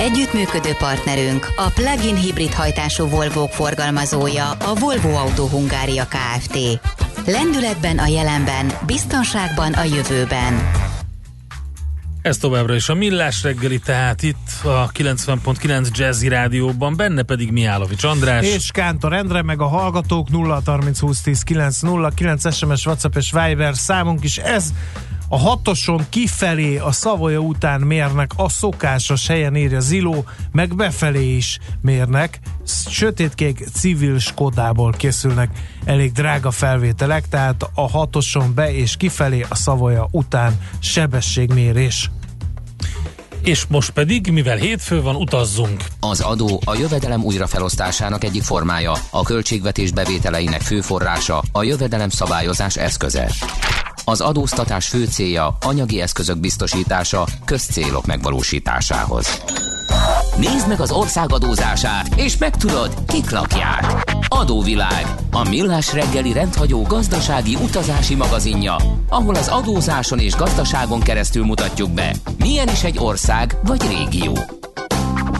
Együttműködő partnerünk a plug-in hibrid hajtású volvo forgalmazója a Volvo Auto Hungária Kft. Lendületben a jelenben, biztonságban a jövőben. Ez továbbra is a Millás reggeli, tehát itt a 90.9 Jazzy Rádióban, benne pedig Miálovics András. És Kántor Endre, meg a hallgatók 0 30 20 10 9 0 9 SMS, WhatsApp és Viber számunk is. Ez a hatoson kifelé a Szavoya után mérnek, a szokásos helyen írja Ziló, meg befelé is mérnek. Sötétkék civil Skodából készülnek elég drága felvételek, tehát a hatoson be és kifelé a Szavoya után sebességmérés. És most pedig, mivel hétfő van, utazzunk. Az adó a jövedelem újrafelosztásának egyik formája, a költségvetés bevételeinek fő forrása, a jövedelem szabályozás eszköze. Az adóztatás fő célja anyagi eszközök biztosítása közcélok megvalósításához. Nézd meg az ország adózását, és megtudod, kik lakják. Adóvilág, a millás reggeli rendhagyó gazdasági utazási magazinja, ahol az adózáson és gazdaságon keresztül mutatjuk be, milyen is egy ország vagy régió.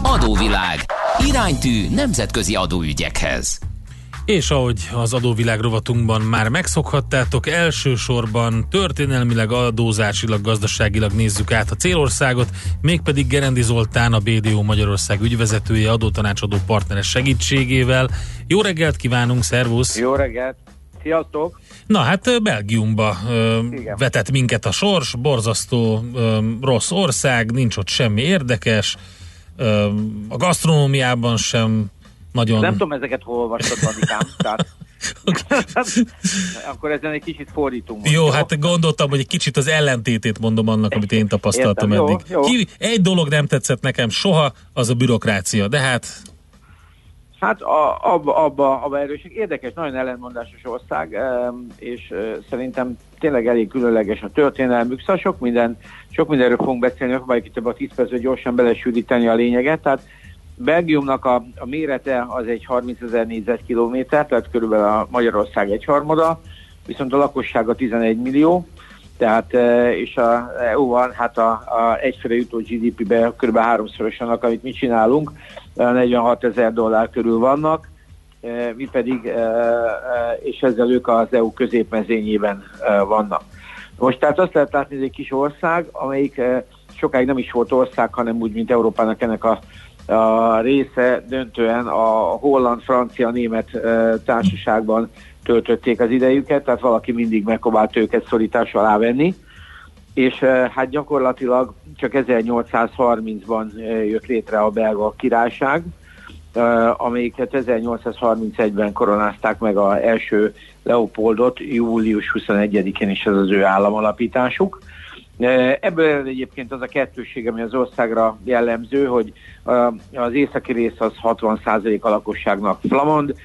Adóvilág, iránytű nemzetközi adóügyekhez. És ahogy az adóvilág rovatunkban már megszokhattátok, elsősorban történelmileg, adózásilag, gazdaságilag nézzük át a célországot, mégpedig Gerendi Zoltán, a BDO Magyarország ügyvezetője, adótanácsadó partneres segítségével. Jó reggelt kívánunk, szervusz! Jó reggelt! Sziasztok! Na hát Belgiumba ö, vetett minket a sors, borzasztó ö, rossz ország, nincs ott semmi érdekes, ö, a gasztronómiában sem nagyon... Nem tudom, ezeket hol olvastad, Vanikám, tehát... Akkor ezen egy kicsit fordítunk. Jó, jó, hát gondoltam, hogy egy kicsit az ellentétét mondom annak, amit én tapasztaltam Értem, eddig. Jó, jó. Ki, egy dolog nem tetszett nekem soha, az a bürokrácia, de hát... Hát a, abba, abba, abba erőség. Érdekes, nagyon ellenmondásos ország, és szerintem tényleg elég különleges a történelmük, szóval sok, minden, sok mindenről fogunk beszélni, vagy itt a 10 percben gyorsan belesűríteni a lényeget, tehát Belgiumnak a, a mérete az egy 30 ezer négyzetkilométer, tehát körülbelül a Magyarország egyharmada, viszont a lakossága 11 millió, tehát e, és a EU-ban hát a, a egyfőre jutó GDP-be kb. háromszoros annak, amit mi csinálunk, 46 ezer dollár körül vannak, e, mi pedig, e, és ezzel ők az EU középmezényében vannak. Most tehát azt lehet látni, hogy egy kis ország, amelyik sokáig nem is volt ország, hanem úgy, mint Európának ennek a a része döntően a holland, francia, német társaságban töltötték az idejüket, tehát valaki mindig megpróbált őket szorítás alá venni, és hát gyakorlatilag csak 1830-ban jött létre a belga királyság, amelyiket 1831-ben koronázták meg az első Leopoldot, július 21-én is ez az ő államalapításuk. Ebből egyébként az a kettőség, ami az országra jellemző, hogy az északi rész az 60% a lakosságnak flamand,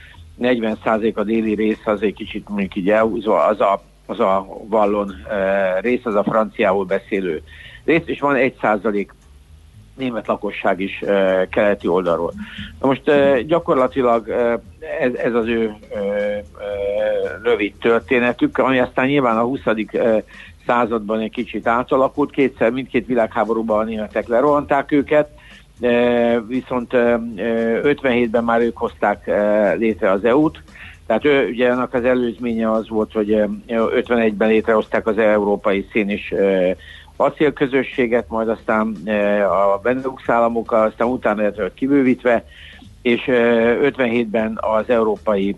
40% a déli rész az egy kicsit mondjuk így elhúzva, az a, az a vallon rész, az a franciául beszélő rész, és van 1% német lakosság is keleti oldalról. Na most gyakorlatilag ez, ez az ő rövid történetük, ami aztán nyilván a 20 században egy kicsit átalakult, kétszer mindkét világháborúban a németek lerohanták őket, viszont 57-ben már ők hozták létre az EU-t, tehát ő, ugye annak az előzménye az volt, hogy 51-ben létrehozták az európai szén és acélközösséget, majd aztán a Benelux államokkal, aztán utána lett kibővítve, és 57-ben az európai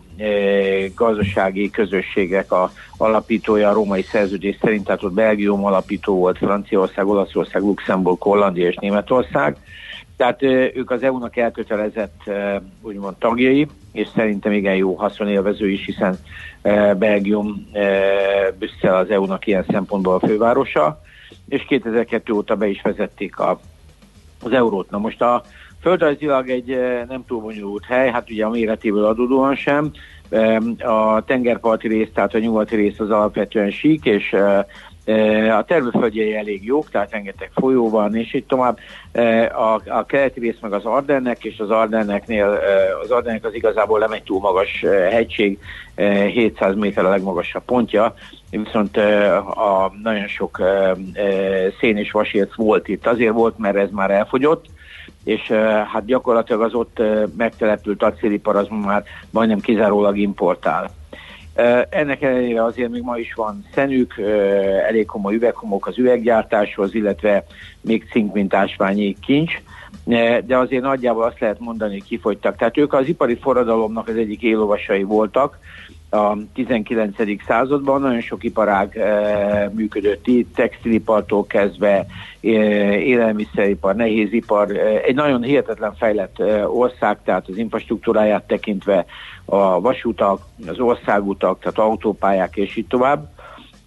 gazdasági közösségek a alapítója a római szerződés szerint, tehát ott Belgium alapító volt, Franciaország, Olaszország, Luxemburg, Hollandia és Németország. Tehát ők az EU-nak elkötelezett úgymond tagjai, és szerintem igen jó haszonélvező is, hiszen Belgium, Brüsszel az EU-nak ilyen szempontból a fővárosa, és 2002 óta be is vezették a, az eurót. Na most a, Földrajzilag egy nem túl bonyolult hely, hát ugye a méretéből adódóan sem. A tengerparti rész, tehát a nyugati rész az alapvetően sík, és a termőföldjei elég jók, tehát rengeteg folyó van, és itt tovább a, a keleti rész meg az Ardennek, és az Ardenneknél, az Ardennek az igazából nem egy túl magas hegység, 700 méter a legmagasabb pontja, viszont a nagyon sok szén és vasérc volt itt. Azért volt, mert ez már elfogyott, és hát gyakorlatilag az ott megtelepült acélipar az már majdnem kizárólag importál. Ennek ellenére azért még ma is van szenük, elég komoly üveghomok az üveggyártáshoz, illetve még cink, mint ásványi kincs, de azért nagyjából azt lehet mondani, hogy kifogytak. Tehát ők az ipari forradalomnak az egyik élovasai voltak, a 19. században nagyon sok iparág e, működött itt, textilipartól kezdve, e, élelmiszeripar, nehézipar, e, egy nagyon hihetetlen fejlett e, ország, tehát az infrastruktúráját tekintve a vasutak, az országutak, tehát autópályák és így tovább.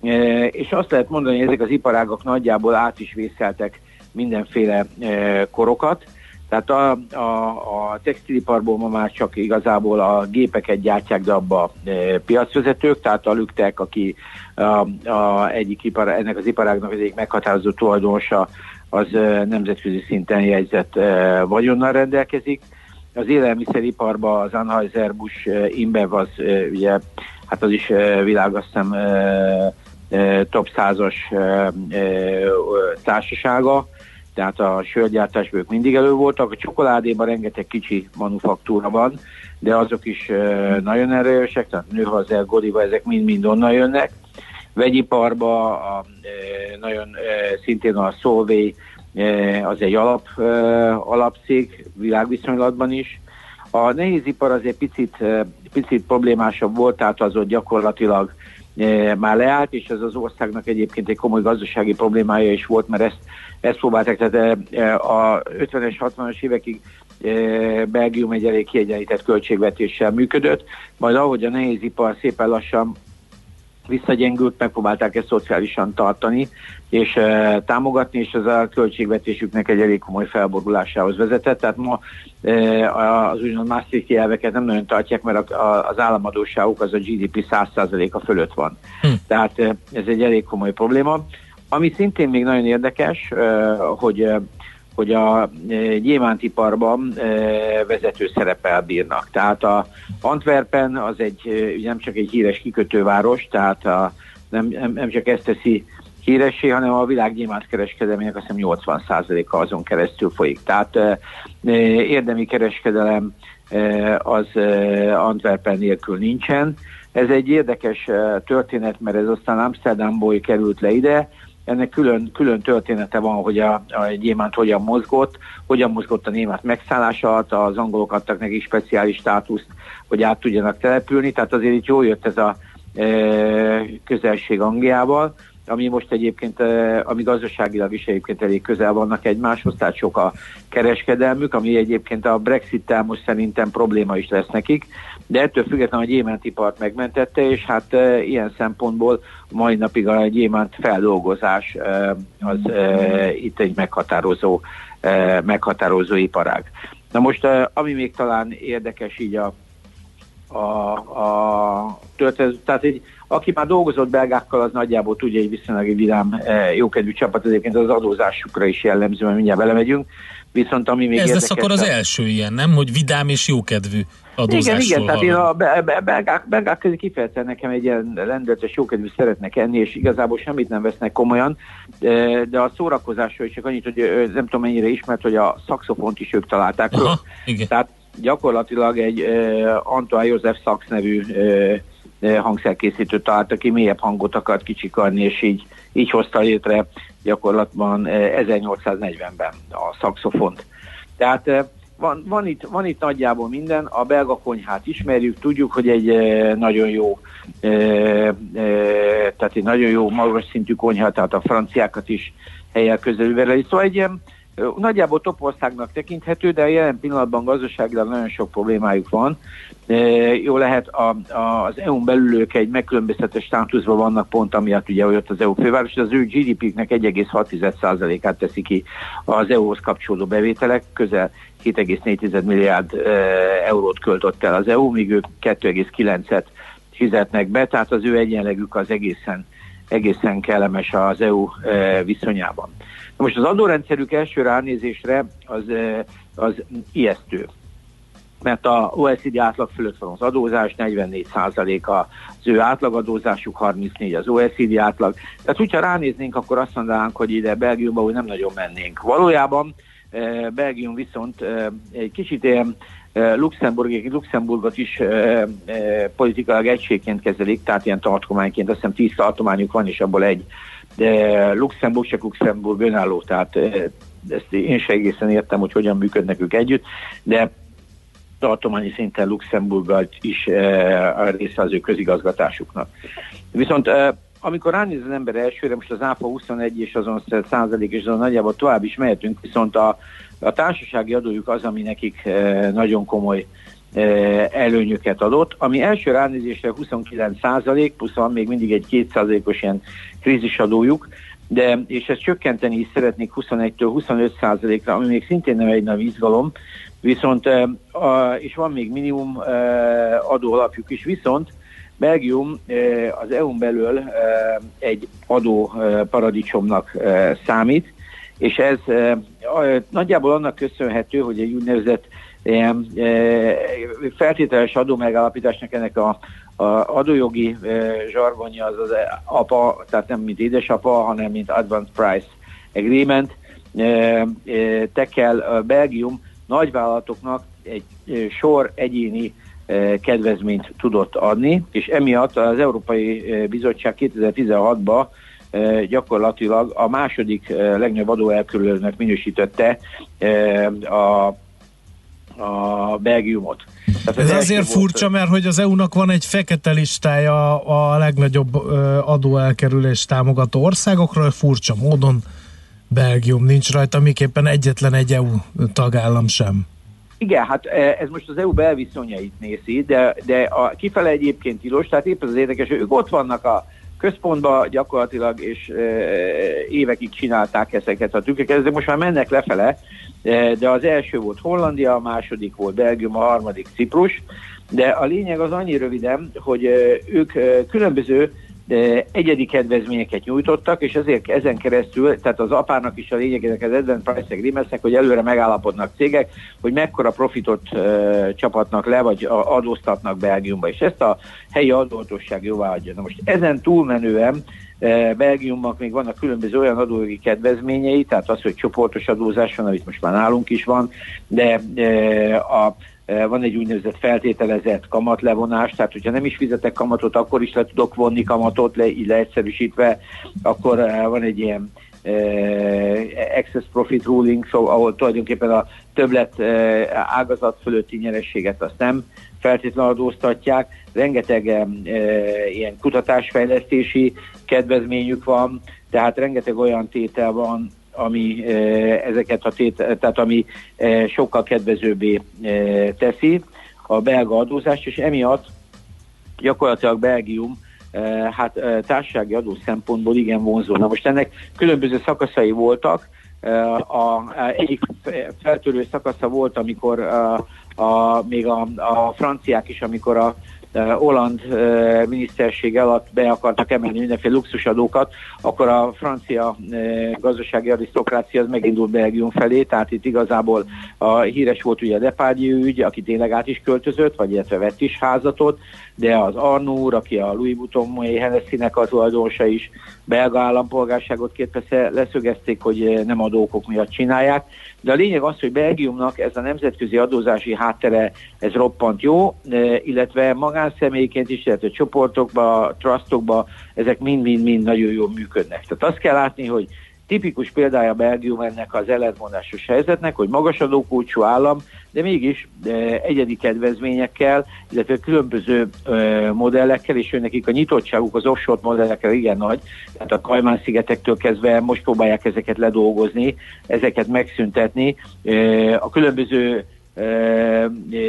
E, és azt lehet mondani, hogy ezek az iparágok nagyjából át is vészeltek mindenféle e, korokat, tehát a, a, a textiliparból ma már csak igazából a gépeket gyártják, de abba e, piacvezetők, tehát a Lüktek, aki a, a egyik ipar, ennek az iparágnak az egyik meghatározó tulajdonosa, az e, nemzetközi szinten jegyzett e, vagyonnal rendelkezik. Az élelmiszeriparban az Anheuser-Busch e, InBev az e, ugye, hát az is e, világ azt hiszem e, e, top százas e, e, társasága, tehát a sörgyártásból ők mindig elő voltak. A csokoládéban rengeteg kicsi manufaktúra van, de azok is nagyon erősek, tehát Nőhazel, Godiva, ezek mind-mind onnan jönnek. Vegyiparba a, nagyon szintén a Solvay az egy alap, alapcég világviszonylatban is. A nehézipar azért picit, picit problémásabb volt, tehát az ott gyakorlatilag már leállt, és ez az országnak egyébként egy komoly gazdasági problémája is volt, mert ezt ezt próbálták, tehát a 50-es, 60-as évekig Belgium egy elég kiegyenlített költségvetéssel működött, majd ahogy a nehézipar szépen lassan visszagyengült, megpróbálták ezt szociálisan tartani és e, támogatni, és ez a költségvetésüknek egy elég komoly felborulásához vezetett. Tehát ma e, az úgymond Maastrichti elveket nem nagyon tartják, mert a, a, az államadóságuk az a GDP 100%-a fölött van. Hm. Tehát e, ez egy elég komoly probléma. Ami szintén még nagyon érdekes, hogy hogy a gyémántiparban vezető szerepel bírnak. Tehát a Antwerpen az egy nem csak egy híres kikötőváros, tehát a, nem, nem, nem csak ezt teszi híressé, hanem a világ gyémántkereskedelmének azt hiszem 80%-a azon keresztül folyik. Tehát érdemi kereskedelem az Antwerpen nélkül nincsen. Ez egy érdekes történet, mert ez aztán Amsterdamból került le ide, ennek külön, külön története van, hogy a, a gyémánt hogyan mozgott, hogyan mozgott a német megszállása alatt, az angolok adtak neki speciális státuszt, hogy át tudjanak települni, tehát azért itt jól jött ez a e, közelség Angliával, ami most egyébként, ami gazdaságilag is egyébként elég közel vannak egymáshoz, tehát sok a kereskedelmük, ami egyébként a Brexit-tel most szerintem probléma is lesz nekik, de ettől függetlenül a gyémántipart megmentette, és hát ilyen szempontból mai napig a gyémánt feldolgozás az itt egy meghatározó, meghatározó iparág. Na most, ami még talán érdekes így a, a, a történet, tehát egy, aki már dolgozott belgákkal, az nagyjából tudja, hogy viszonylag egy vidám, e, jókedvű csapat, egyébként az adózásukra is jellemző, mert mindjárt belemegyünk. Viszont ami még Ez lesz akkor az első ilyen, nem? Hogy vidám és jókedvű adózásról Igen, igen, tehát én a belgák, belgák közé kifejezetten nekem egy ilyen lendületes jókedvű szeretnek enni, és igazából semmit nem vesznek komolyan, de, de a szórakozásról is csak annyit, hogy nem tudom mennyire ismert, hogy a szaxofont is ők találták. Aha, igen. Tehát gyakorlatilag egy uh, Antoine József Szax nevű uh, hangszerkészítő találta ki, mélyebb hangot akart kicsikarni, és így, így hozta létre gyakorlatban 1840-ben a szaxofont. Tehát van, van, itt, van itt nagyjából minden, a belga konyhát ismerjük, tudjuk, hogy egy nagyon jó tehát egy nagyon jó magas szintű konyha, tehát a franciákat is helyel közelül vele. Szóval egy ilyen, nagyjából topországnak tekinthető, de jelen pillanatban gazdaságilag nagyon sok problémájuk van. Jó lehet a, a, az EU-n belül ők egy megkülönböztetett státuszban vannak pont, amiatt ugye jött az EU főváros, az ő GDP-nek 1,6%-át teszi ki az EU-hoz kapcsolódó bevételek, közel 7,4 milliárd eurót költött el az EU, míg ők 2,9-et fizetnek be, tehát az ő egyenlegük az egészen, egészen kellemes az EU viszonyában. Most az adórendszerük első ránézésre az, az ijesztő mert a OECD átlag fölött van az adózás, 44 a az ő átlagadózásuk, 34 az OECD átlag. Tehát, hogyha ránéznénk, akkor azt mondanánk, hogy ide Belgiumba úgy nem nagyon mennénk. Valójában Belgium viszont egy kicsit ilyen Luxemburg, Luxemburgot is e, e, politikailag egységként kezelik, tehát ilyen tartományként, azt hiszem tíz tartományuk van, és abból egy de Luxemburg csak Luxemburg önálló, tehát ezt én se egészen értem, hogy hogyan működnek ők együtt, de tartományi szinten Luxemburggal is a része az ő közigazgatásuknak. Viszont amikor ránéz az ember elsőre, most az ÁFA 21 és azon százalék, és azon nagyjából tovább is mehetünk, viszont a, a társasági adójuk az, ami nekik nagyon komoly előnyöket adott, ami első ránézésre 29 százalék, plusz van még mindig egy 2 százalékos ilyen krízisadójuk, de, és ezt csökkenteni is szeretnék 21-től 25 százalékra, ami még szintén nem egy nagy izgalom, viszont, és van még minimum adó alapjuk is, viszont Belgium az EU-n belül egy adó paradicsomnak számít, és ez nagyjából annak köszönhető, hogy egy úgynevezett feltételes adó megállapításnak ennek a, a adójogi zsargonja az az apa, tehát nem mint édesapa, hanem mint Advanced Price Agreement. Tekel Belgium nagyvállalatoknak egy sor egyéni kedvezményt tudott adni, és emiatt az Európai Bizottság 2016-ban gyakorlatilag a második legnagyobb adóelkülönnek minősítette a a Belgiumot. Tehát Ez azért furcsa, volt... mert hogy az EU-nak van egy fekete listája a legnagyobb adóelkerülés támogató országokról, furcsa módon Belgium nincs rajta, miképpen egyetlen egy EU tagállam sem. Igen, hát ez most az EU belviszonyait nézi, de, de a kifele egyébként tilos, tehát épp az érdekes, hogy ők ott vannak a központban gyakorlatilag, és évekig csinálták ezeket a trükköket, ezek most már mennek lefele, de az első volt Hollandia, a második volt Belgium, a harmadik Ciprus, de a lényeg az annyi röviden, hogy ők különböző egyedi kedvezményeket nyújtottak, és ezért ezen keresztül, tehát az apának is a lényeg ezek az Advent Price Agreements, hogy előre megállapodnak cégek, hogy mekkora profitot uh, csapatnak le, vagy adóztatnak Belgiumba, és ezt a helyi adóhatóság jóvá adja. Na most ezen túlmenően Belgiumnak még vannak különböző olyan adójogi kedvezményei, tehát az, hogy csoportos adózás van, amit most már nálunk is van, de a van egy úgynevezett feltételezett kamatlevonás, tehát hogyha nem is fizetek kamatot, akkor is le tudok vonni kamatot, le, így leegyszerűsítve, akkor van egy ilyen excess profit ruling, szóval ahol tulajdonképpen a többlet ágazat fölötti nyerességet azt nem feltétlenül adóztatják. Rengeteg e, ilyen kutatásfejlesztési kedvezményük van, tehát rengeteg olyan tétel van, ami ezeket a tét, tehát ami sokkal kedvezőbbé teszi a belga adózást, és emiatt gyakorlatilag Belgium hát társasági adó szempontból igen vonzó. Na most ennek különböző szakaszai voltak, a, egyik feltörő szakasza volt, amikor a, a, még a, a franciák is, amikor a Holland miniszterség alatt be akartak emelni mindenféle luxusadókat, akkor a francia gazdasági arisztokrácia az megindult Belgium felé, tehát itt igazából a híres volt ugye a Depardieu ügy, aki tényleg át is költözött, vagy illetve vett is házatot, de az Arnúr, aki a Louis Vuitton Hennessy-nek a tulajdonosa is belga állampolgárságot kért, persze leszögezték, hogy nem adókok miatt csinálják, de a lényeg az, hogy Belgiumnak ez a nemzetközi adózási háttere, ez roppant jó, illetve magánszemélyként is, illetve csoportokba, trustokba, ezek mind-mind-mind nagyon jól működnek. Tehát azt kell látni, hogy tipikus példája Belgium ennek az ellentmondásos helyzetnek, hogy magas adókulcsú állam, de mégis egyedi kedvezményekkel, illetve különböző modellekkel, és nekik a nyitottságuk az offshore modellekkel igen nagy, tehát a Kajmán-szigetektől kezdve most próbálják ezeket ledolgozni, ezeket megszüntetni. A különböző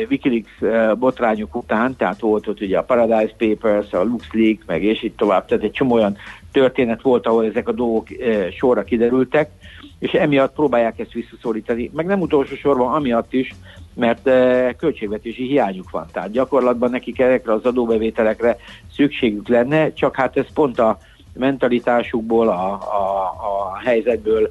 Wikileaks botrányok után, tehát volt ott ugye a Paradise Papers, a LuxLeaks, meg és így tovább, tehát egy csomó olyan történet volt, ahol ezek a dolgok sorra kiderültek, és emiatt próbálják ezt visszaszorítani, meg nem utolsó sorban amiatt is, mert költségvetési hiányuk van. Tehát gyakorlatban nekik ezekre az adóbevételekre szükségük lenne, csak hát ez pont a mentalitásukból, a, a, a helyzetből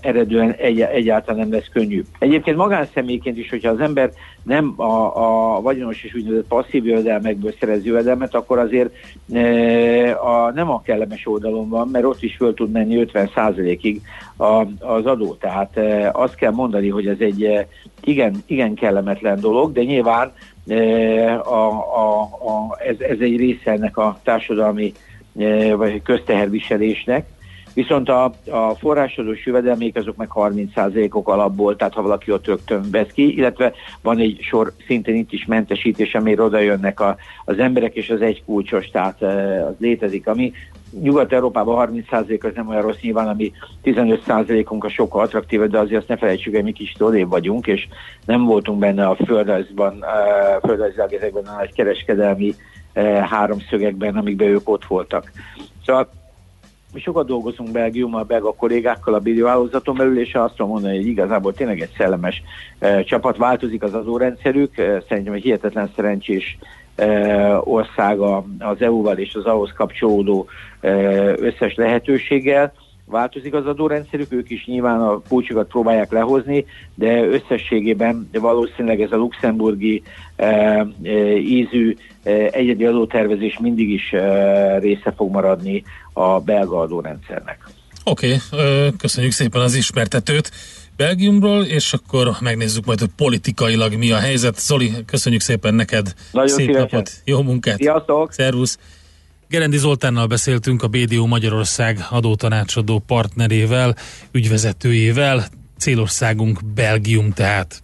eredően egy, egyáltalán nem lesz könnyű. Egyébként magánszemélyként is, hogyha az ember nem a, a vagyonos és úgynevezett passzív jövedelmekből szerez jövedelmet, akkor azért e, a, nem a kellemes oldalon van, mert ott is föl tud menni 50%-ig a, az adó. Tehát e, azt kell mondani, hogy ez egy igen, igen kellemetlen dolog, de nyilván e, a, a, a, ez, ez egy része ennek a társadalmi e, vagy közteherviselésnek, Viszont a, a forrásadós jövedelmék azok meg 30%-ok alapból, tehát ha valaki ott rögtön vesz ki, illetve van egy sor szintén itt is mentesítés, amire oda jönnek a, az emberek, és az egy kulcsos, tehát az létezik, ami Nyugat-Európában 30% az nem olyan rossz, nyilván ami 15%-unk a sokkal attraktívabb, de azért azt ne felejtsük, hogy mi kicsit odébb vagyunk, és nem voltunk benne a földrajzban, földrajzilag ezekben a nagy kereskedelmi háromszögekben, amikben ők ott voltak. Szóval mi sokat dolgozunk Belgiummal, belga kollégákkal a videóhálózaton belül, és azt tudom mondani, hogy igazából tényleg egy szellemes e, csapat, változik az adórendszerük, e, szerintem egy hihetetlen szerencsés e, országa az EU-val és az ahhoz kapcsolódó e, összes lehetőséggel, változik az adórendszerük, ők is nyilván a pulcsokat próbálják lehozni, de összességében valószínűleg ez a luxemburgi e, ízű egyedi adótervezés mindig is része fog maradni a belga adórendszernek. Oké, okay, köszönjük szépen az ismertetőt. Belgiumról, és akkor megnézzük majd, hogy politikailag mi a helyzet. Zoli, köszönjük szépen neked. Nagyon Szép szívesen. napot, jó munkát. Sziasztok! Szervusz! Gerendi Zoltánnal beszéltünk a BDO Magyarország adótanácsadó partnerével, ügyvezetőjével. Célországunk Belgium tehát.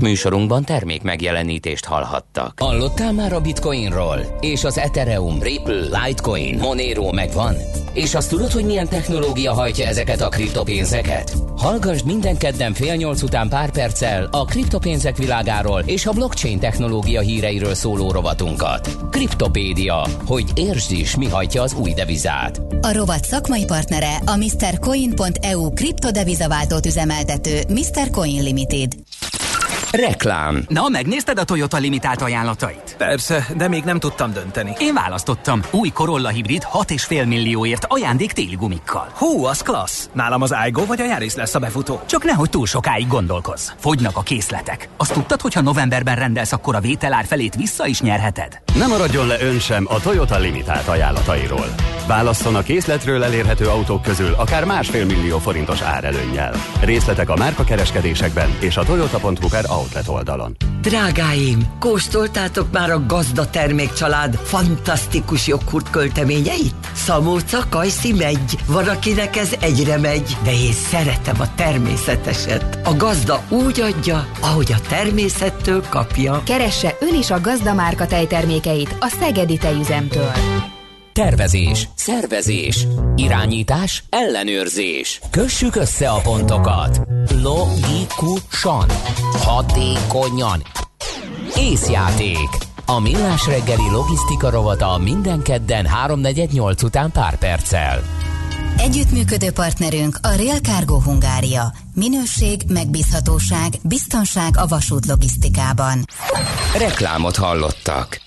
Műsorunkban termék megjelenítést hallhattak. Hallottál már a Bitcoinról? És az Ethereum, Ripple, Litecoin, Monero megvan? És azt tudod, hogy milyen technológia hajtja ezeket a kriptopénzeket? Hallgassd minden kedden fél nyolc után pár perccel a kriptopénzek világáról és a blockchain technológia híreiről szóló rovatunkat. Kriptopédia, hogy értsd is, mi hajtja az új devizát. A rovat szakmai partnere a MrCoin.eu kriptodevizaváltót üzemeltető Mr. Limited. Reklám. Na, megnézted a Toyota limitált ajánlatait? Persze, de még nem tudtam dönteni. Én választottam. Új Corolla hibrid 6,5 millióért ajándék téli gumikkal. Hú, az klassz! Nálam az Aigo vagy a Yaris lesz a befutó. Csak nehogy túl sokáig gondolkozz. Fogynak a készletek. Azt tudtad, hogy ha novemberben rendelsz, akkor a vételár felét vissza is nyerheted? Nem maradjon le ön sem a Toyota limitált ajánlatairól. Válasszon a készletről elérhető autók közül akár másfél millió forintos árelőnnyel. Részletek a márka kereskedésekben és a toyota.hu per outlet oldalon. Drágáim, kóstoltátok már a gazda termékcsalád fantasztikus joghurt költeményeit? Szamóca, kajszi megy, van akinek ez egyre megy, de én szeretem a természeteset. A gazda úgy adja, ahogy a természettől kapja. Keresse ön is a gazda márka tejtermékeit a Szegedi Tejüzemtől. Tervezés, szervezés, irányítás, ellenőrzés. Kössük össze a pontokat. Logikusan, hatékonyan. Észjáték. A millás reggeli logisztika rovata minden kedden 3.48 után pár perccel. Együttműködő partnerünk a Real Cargo Hungária. Minőség, megbízhatóság, biztonság a vasút logisztikában. Reklámot hallottak.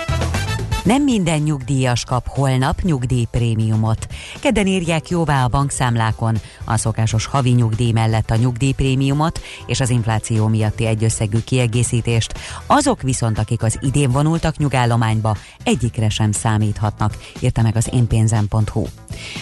Nem minden nyugdíjas kap holnap nyugdíjprémiumot. Kedden írják jóvá a bankszámlákon a szokásos havi nyugdíj mellett a nyugdíjprémiumot és az infláció miatti egyösszegű kiegészítést. Azok viszont, akik az idén vonultak nyugállományba, egyikre sem számíthatnak, írta meg az énpénzem.hu.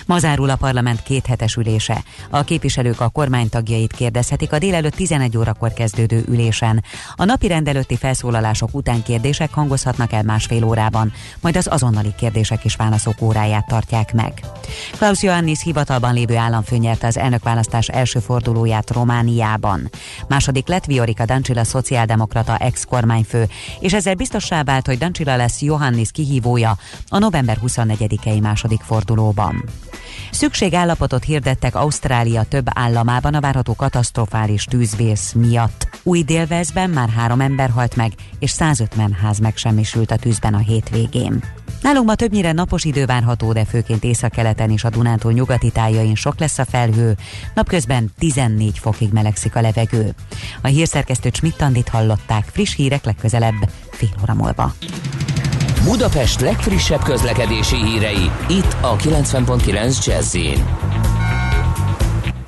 Ma zárul a parlament kéthetes ülése. A képviselők a kormány tagjait kérdezhetik a délelőtt 11 órakor kezdődő ülésen. A napi rendelőtti felszólalások után kérdések hangozhatnak el másfél órában majd az azonnali kérdések és válaszok óráját tartják meg. Klaus Johannis hivatalban lévő államfő nyerte az elnökválasztás első fordulóját Romániában. Második lett Viorika Dancsila szociáldemokrata ex-kormányfő, és ezzel biztossá vált, hogy Dancsila lesz Johannis kihívója a november 24-i második fordulóban. Szükségállapotot hirdettek Ausztrália több államában a várható katasztrofális tűzvész miatt. Új délvezben már három ember halt meg, és 150 ház megsemmisült a tűzben a hétvégén. Nálunk ma többnyire napos idő várható, de főként északkeleten és a Dunántúl nyugati tájain sok lesz a felhő. Napközben 14 fokig melegszik a levegő. A hírszerkesztő Csmittandit hallották, friss hírek legközelebb, fél óra múlva. Budapest legfrissebb közlekedési hírei, itt a 90.9 jazz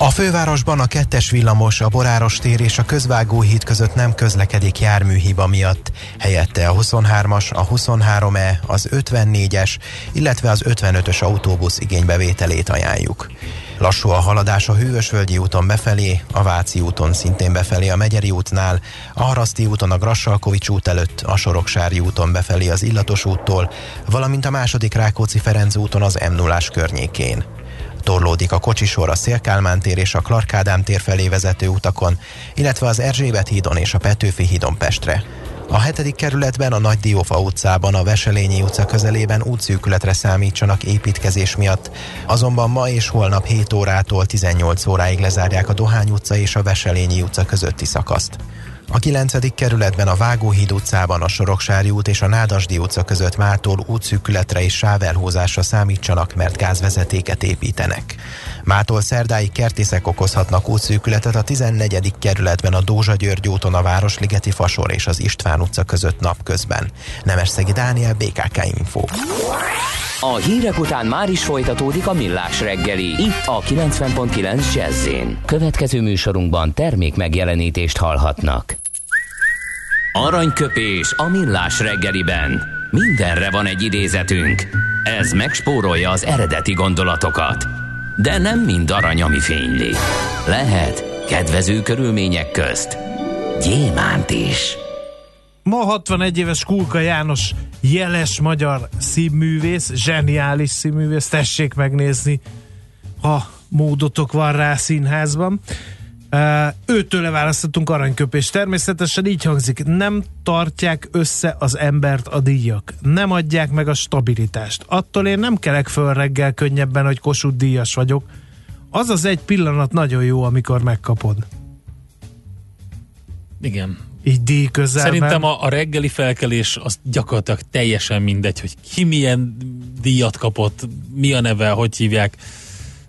a fővárosban a kettes villamos, a Boráros tér és a Közvágó híd között nem közlekedik járműhiba miatt. Helyette a 23-as, a 23E, az 54-es, illetve az 55-ös autóbusz igénybevételét ajánljuk. Lassú a haladás a Hűvösvölgyi úton befelé, a Váci úton szintén befelé a Megyeri útnál, a Haraszti úton a Grassalkovics út előtt, a Soroksári úton befelé az Illatos úttól, valamint a második Rákóczi-Ferenc úton az m 0 környékén. Torlódik a kocsisor a Szélkálmán tér és a Clark tér felé vezető utakon, illetve az Erzsébet hídon és a Petőfi hídon Pestre. A hetedik kerületben a Nagy Diófa utcában a Veselényi utca közelében útszűkületre számítsanak építkezés miatt, azonban ma és holnap 7 órától 18 óráig lezárják a Dohány utca és a Veselényi utca közötti szakaszt. A 9. kerületben a Vágóhíd utcában a Soroksári út és a Nádasdi utca között mától útszűkületre és sávelhúzásra számítsanak, mert gázvezetéket építenek. Mától szerdáig kertészek okozhatnak útszűkületet a 14. kerületben a Dózsa György úton a Városligeti Fasor és az István utca között napközben. Nemesszegi Dániel, BKK Info. A hírek után már is folytatódik a millás reggeli. Itt a 90.9 jazz Következő műsorunkban termék megjelenítést hallhatnak. Aranyköpés a millás reggeliben. Mindenre van egy idézetünk. Ez megspórolja az eredeti gondolatokat. De nem mind arany, ami fényli. Lehet kedvező körülmények közt gyémánt is. Ma 61 éves Kulka János jeles magyar színművész, zseniális színművész, tessék megnézni, ha módotok van rá színházban. Őtől választottunk aranyköpés. Természetesen így hangzik, nem tartják össze az embert a díjak. Nem adják meg a stabilitást. Attól én nem kelek föl reggel könnyebben, hogy Kossuth díjas vagyok. Az az egy pillanat nagyon jó, amikor megkapod. Igen. Így díj közelben. Szerintem a, a reggeli felkelés az gyakorlatilag teljesen mindegy, hogy ki milyen díjat kapott, mi a neve, hogy hívják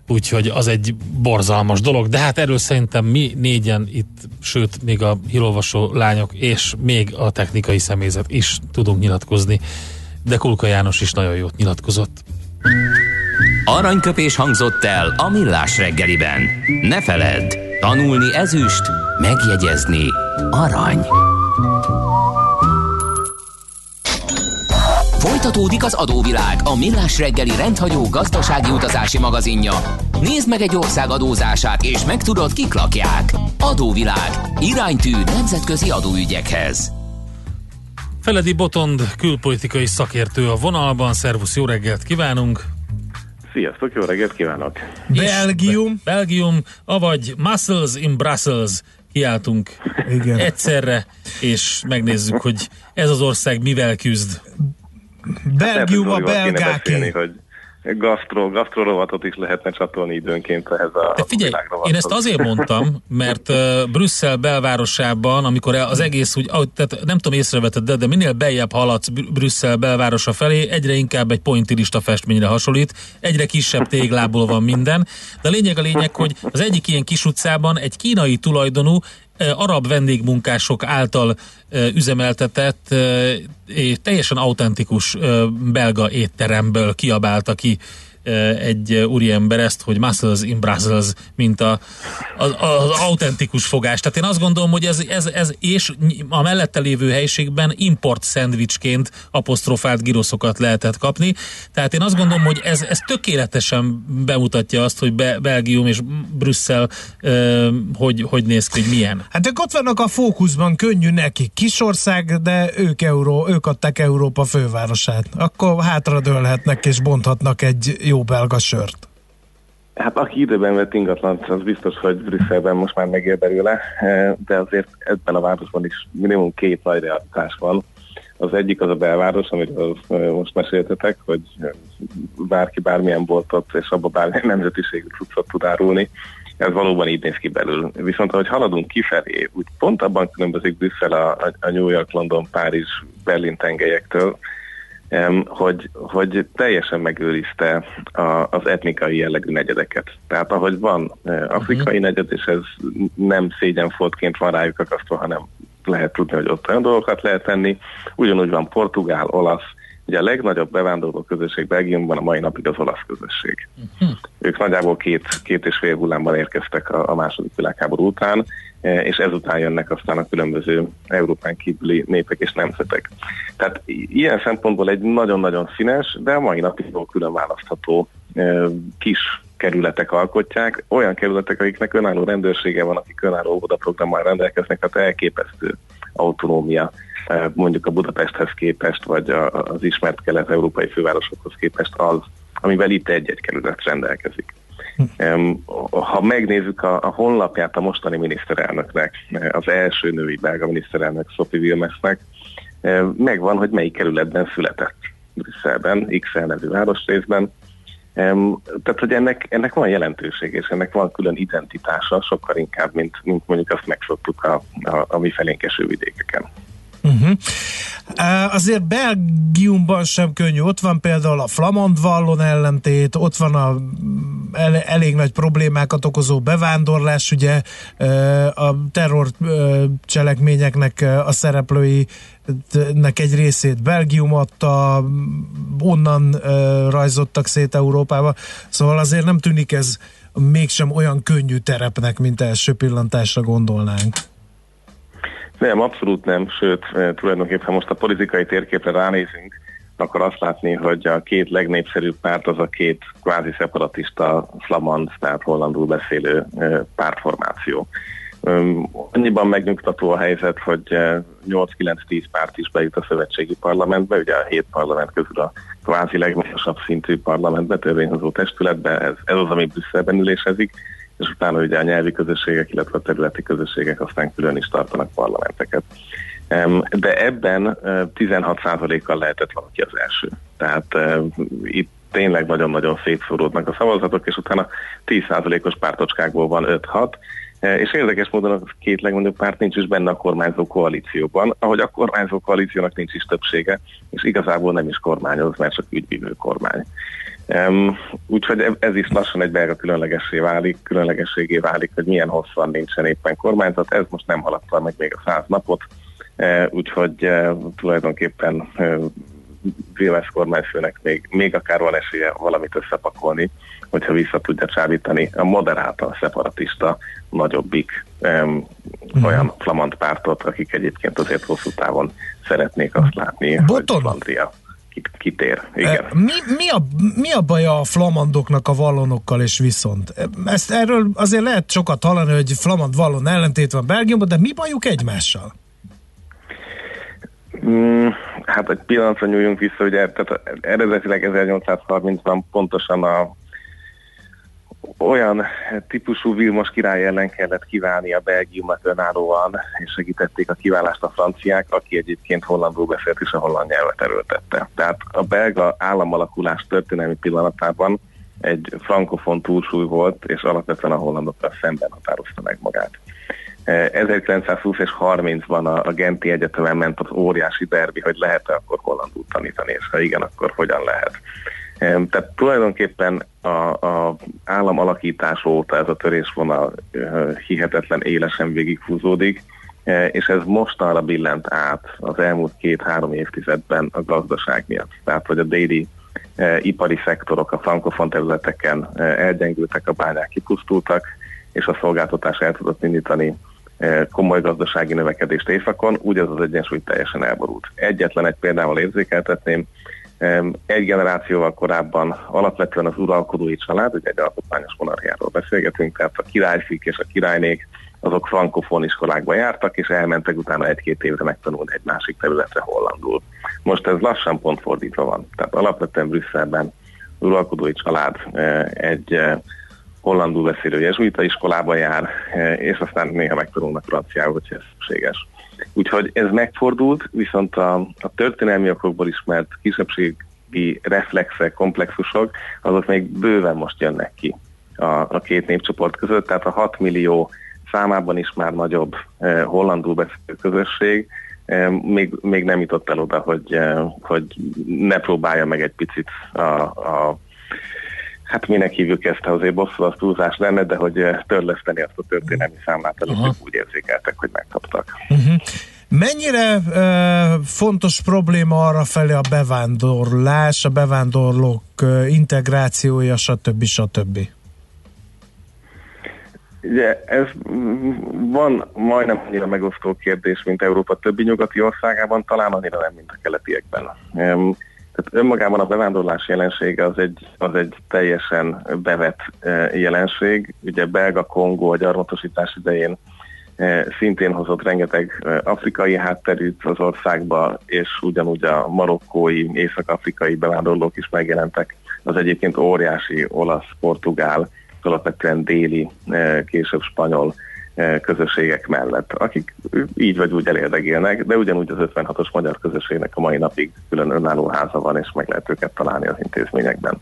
úgyhogy az egy borzalmas dolog, de hát erről szerintem mi négyen itt, sőt, még a hírolvasó lányok és még a technikai személyzet is tudunk nyilatkozni, de Kulka János is nagyon jót nyilatkozott. Aranyköpés hangzott el a millás reggeliben. Ne feledd, tanulni ezüst, megjegyezni arany. Folytatódik az adóvilág, a millás reggeli rendhagyó gazdasági utazási magazinja. Nézd meg egy ország adózását, és megtudod, kik lakják. Adóvilág. Iránytű nemzetközi adóügyekhez. Feledi Botond külpolitikai szakértő a vonalban. Szervusz, jó reggelt kívánunk! Sziasztok, jó reggelt kívánok! Belgium. Belgium, avagy Muscles in Brussels kiáltunk Igen. egyszerre, és megnézzük, hogy ez az ország mivel küzd. Belgium a Hát kéne beszélni, belgáké. hogy gasztro, gasztro rovatot is lehetne csatolni időnként ehhez a De figyelj, én ezt azért mondtam, mert uh, Brüsszel belvárosában, amikor az egész úgy, ahogy, tehát nem tudom észreveted, de, de minél beljebb haladsz Br- Brüsszel belvárosa felé, egyre inkább egy pointilista festményre hasonlít, egyre kisebb téglából van minden, de a lényeg a lényeg, hogy az egyik ilyen kis utcában egy kínai tulajdonú arab vendégmunkások által üzemeltetett és teljesen autentikus belga étteremből kiabálta ki egy úriember ezt, hogy muscles in Brussels, mint a, a, az autentikus fogás. Tehát én azt gondolom, hogy ez, ez, ez és a mellette lévő helyiségben import szendvicsként apostrofált giroszokat lehetett kapni. Tehát én azt gondolom, hogy ez, ez tökéletesen bemutatja azt, hogy Be- Belgium és Brüsszel eh, hogy, hogy néz ki, hogy milyen. Hát ők ott vannak a fókuszban, könnyű neki. Kisország, de ők, Euró, ők adták Európa fővárosát. Akkor hátradőlhetnek és bonthatnak egy jó belga sört. Hát aki időben vett ingatlant, az biztos, hogy Brüsszelben most már megér belőle, eh, de azért ebben a városban is minimum két nagy realitás van. Az egyik az a belváros, amiről eh, most meséltetek, hogy eh, bárki bármilyen boltot és abba bármilyen nemzetiségű cuccot tud árulni. Ez valóban így néz ki belül. Viszont ahogy haladunk kifelé, úgy pont abban különbözik Brüsszel a, a- New York, London, Párizs, Berlin tengelyektől, hogy, hogy teljesen megőrizte a, az etnikai jellegű negyedeket. Tehát ahogy van eh, afrikai negyed, és ez nem szégyenfoltként van rájuk akasztva, hanem lehet tudni, hogy ott olyan dolgokat lehet tenni. Ugyanúgy van portugál, olasz, Ugye a legnagyobb bevándorló közösség Belgiumban a mai napig az olasz közösség. Ők nagyjából két, két és fél hullámban érkeztek a, a második világháború után, eh, és ezután jönnek aztán a különböző Európán kívüli népek és nemzetek. Tehát ilyen szempontból egy nagyon-nagyon színes, de a mai napig külön választható eh, kis kerületek alkotják, olyan kerületek, akiknek önálló rendőrsége van, akik önálló óvodaprogrammal rendelkeznek, tehát elképesztő autonómia mondjuk a Budapesthez képest, vagy a, az ismert kelet-európai fővárosokhoz képest az, amivel itt egy-egy kerület rendelkezik. Em, Ha megnézzük a, a honlapját a mostani miniszterelnöknek, eh, az első női belga miniszterelnök Sophie Wilmesnek, eh, megvan, hogy melyik kerületben született Brüsszelben, XL nevű városrészben. Tehát, hogy ennek, ennek van jelentőség, és ennek van külön identitása, sokkal inkább, mint, mint mondjuk azt megszoktuk a, a, a mi felénk eső vidékeken. Uh-huh. Uh, azért Belgiumban sem könnyű. Ott van például a Flamand Vallon ellentét, ott van a el, elég nagy problémákat okozó bevándorlás, ugye a terror cselekményeknek a szereplőinek egy részét Belgium adta, onnan rajzottak szét Európába, szóval azért nem tűnik ez mégsem olyan könnyű terepnek, mint első pillantásra gondolnánk. Nem, abszolút nem, sőt, eh, tulajdonképpen most a politikai térképre ránézünk, akkor azt látni, hogy a két legnépszerűbb párt az a két kvázi szeparatista flamand, tehát hollandul beszélő eh, pártformáció. Annyiban megnyugtató a helyzet, hogy eh, 8-9-10 párt is bejut a szövetségi parlamentbe, ugye a 7 parlament közül a kvázi legmagasabb szintű parlamentbe, törvényhozó testületbe, ez, ez az, ami Brüsszelben ülésezik, és utána ugye a nyelvi közösségek, illetve a területi közösségek aztán külön is tartanak parlamenteket. De ebben 16%-kal lehetett valaki az első. Tehát itt tényleg nagyon-nagyon szétszóródnak a szavazatok, és utána 10%-os pártocskákból van 5-6, és érdekes módon a két legnagyobb párt nincs is benne a kormányzó koalícióban, ahogy a kormányzó koalíciónak nincs is többsége, és igazából nem is kormányoz, mert csak ügyvívő kormány. Um, úgyhogy ez is lassan egy belga különlegessé válik, különlegességé válik, hogy milyen hosszan nincsen éppen kormányzat. Ez most nem haladta meg még a száz napot, uh, úgyhogy uh, tulajdonképpen uh, Vilmes kormányfőnek még, még akár van esélye valamit összepakolni, hogyha vissza tudja csábítani a moderáltan szeparatista nagyobbik um, uh-huh. olyan flamand pártot, akik egyébként azért hosszú távon szeretnék azt látni, Boton. hogy Flandria kitér. Igen. Mi, mi, a, mi a baj a flamandoknak a vallonokkal és viszont? Ezt erről azért lehet sokat hallani, hogy flamand vallon ellentét van Belgiumban, de mi bajuk egymással? Mm, hát egy pillanatra nyúljunk vissza, ugye tehát eredetileg 1830-ban pontosan a olyan típusú Vilmos király ellen kellett kívánni a Belgiumot önállóan, és segítették a kiválást a franciák, aki egyébként hollandul beszélt és a holland nyelvet erőltette. Tehát a belga államalakulás történelmi pillanatában egy frankofon túlsúly volt, és alapvetően a hollandokkal szemben határozta meg magát. 1920 és 30-ban a, a Genti Egyetemen ment az óriási derbi, hogy lehet-e akkor hollandul tanítani, és ha igen, akkor hogyan lehet. Tehát tulajdonképpen a, a állam alakítás óta ez a törésvonal hihetetlen élesen végigfúzódik, és ez mostanra billent át az elmúlt két-három évtizedben a gazdaság miatt. Tehát, hogy a déli ipari szektorok a frankofon területeken elgyengültek, a bányák kipusztultak, és a szolgáltatás el tudott indítani komoly gazdasági növekedést éjszakon, úgy az az egyensúly teljesen elborult. Egyetlen egy példával érzékeltetném, egy generációval korábban alapvetően az uralkodói család, ugye egy alkotmányos monarchiáról beszélgetünk, tehát a királyfik és a királynék azok frankofon iskolákba jártak, és elmentek utána egy-két évre megtanulni egy másik területre hollandul. Most ez lassan pont fordítva van. Tehát alapvetően Brüsszelben uralkodói család egy hollandul beszélő jezsuita iskolába jár, és aztán néha megtanulnak franciául, hogyha ez szükséges. Úgyhogy ez megfordult, viszont a, a történelmi okokból ismert kisebbségi reflexek, komplexusok, azok még bőven most jönnek ki a, a két népcsoport között, tehát a 6 millió számában is már nagyobb eh, hollandul beszélő közösség eh, még, még nem jutott el oda, hogy, eh, hogy ne próbálja meg egy picit a, a hát minek hívjuk ezt, azért bosszú az túlzás lenne, de hogy eh, törleszteni azt a történelmi számlát, amit úgy érzékeltek, hogy megkaptak. Uh-huh. Mennyire uh, fontos probléma arra felé a bevándorlás, a bevándorlók uh, integrációja, stb. stb.? Ugye ez van majdnem annyira megosztó kérdés, mint Európa többi nyugati országában, talán annyira nem, mint a keletiekben. Tehát önmagában a bevándorlás jelensége az egy, az egy teljesen bevett e, jelenség. Ugye belga Kongó a gyarmatosítás idején e, szintén hozott rengeteg e, afrikai hátterűt az országba, és ugyanúgy a marokkói, észak-afrikai bevándorlók is megjelentek. Az egyébként óriási olasz, portugál, alapvetően déli, később spanyol közösségek mellett, akik így vagy úgy elérdegélnek, de ugyanúgy az 56-os magyar közösségnek a mai napig külön önálló háza van, és meg lehet őket találni az intézményekben.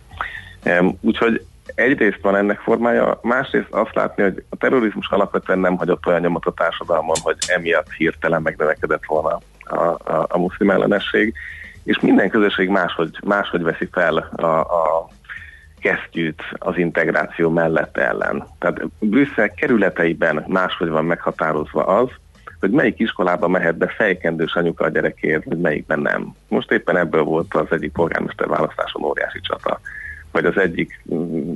E, úgyhogy egyrészt van ennek formája, másrészt azt látni, hogy a terrorizmus alapvetően nem hagyott olyan nyomot a társadalmon, hogy emiatt hirtelen megnövekedett volna a, a, a muszlim ellenesség, és minden közösség máshogy, máshogy veszi fel a, a kesztyűt az integráció mellett ellen. Tehát Brüsszel kerületeiben máshogy van meghatározva az, hogy melyik iskolába mehet be fejkendős anyuka a gyerekért, vagy melyikben nem. Most éppen ebből volt az egyik polgármester választáson óriási csata vagy az egyik mm,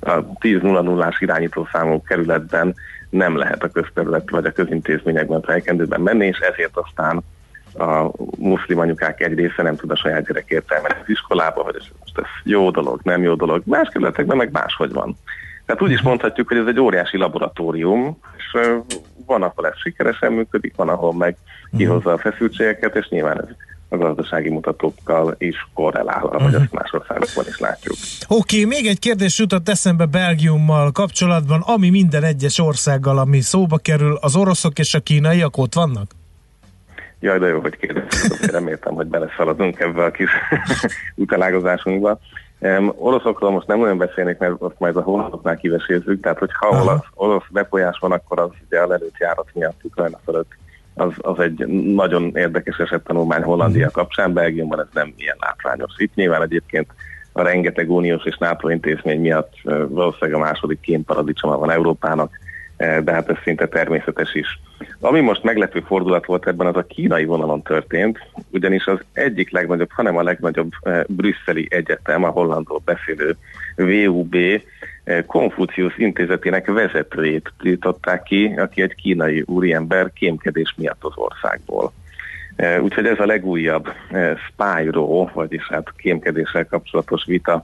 a 10.00-ás irányító számú kerületben nem lehet a közterület vagy a közintézményekben fejkendőben menni, és ezért aztán a muszlim anyukák egy része nem tud a saját gyerekért elmenni az iskolába, vagy ez most ez jó dolog, nem jó dolog. Más kerületekben meg máshogy van. Tehát úgy is mondhatjuk, hogy ez egy óriási laboratórium, és van, ahol ez sikeresen működik, van, ahol meg kihozza a feszültségeket, és nyilván ez a gazdasági mutatókkal is korrelál, ahogy uh-huh. azt más országokban is látjuk. Oké, okay, még egy kérdés jutott eszembe Belgiummal kapcsolatban, ami minden egyes országgal, ami szóba kerül, az oroszok és a kínaiak ott vannak? Jaj, de jó, hogy kérdeztem, reméltem, hogy beleszaladunk ebbe a kis utalágozásunkba. Um, oroszokról most nem olyan beszélnék, mert azt majd a hollandoknál kivesézzük, tehát hogyha orosz, orosz befolyás van, akkor az ugye a lelőtt járat miatt Ukrajna fölött az, az egy nagyon érdekes esettanulmány Hollandia mhm. kapcsán, Belgiumban ez nem ilyen látványos. Itt nyilván egyébként a rengeteg uniós és NATO intézmény miatt valószínűleg a második kémparadicsoma van Európának, de hát ez szinte természetes is. Ami most meglepő fordulat volt ebben, az a kínai vonalon történt, ugyanis az egyik legnagyobb, hanem a legnagyobb brüsszeli egyetem, a hollandról beszélő VUB, Konfucius intézetének vezetőjét tiltották ki, aki egy kínai úriember kémkedés miatt az országból. Úgyhogy ez a legújabb spyro, vagyis hát kémkedéssel kapcsolatos vita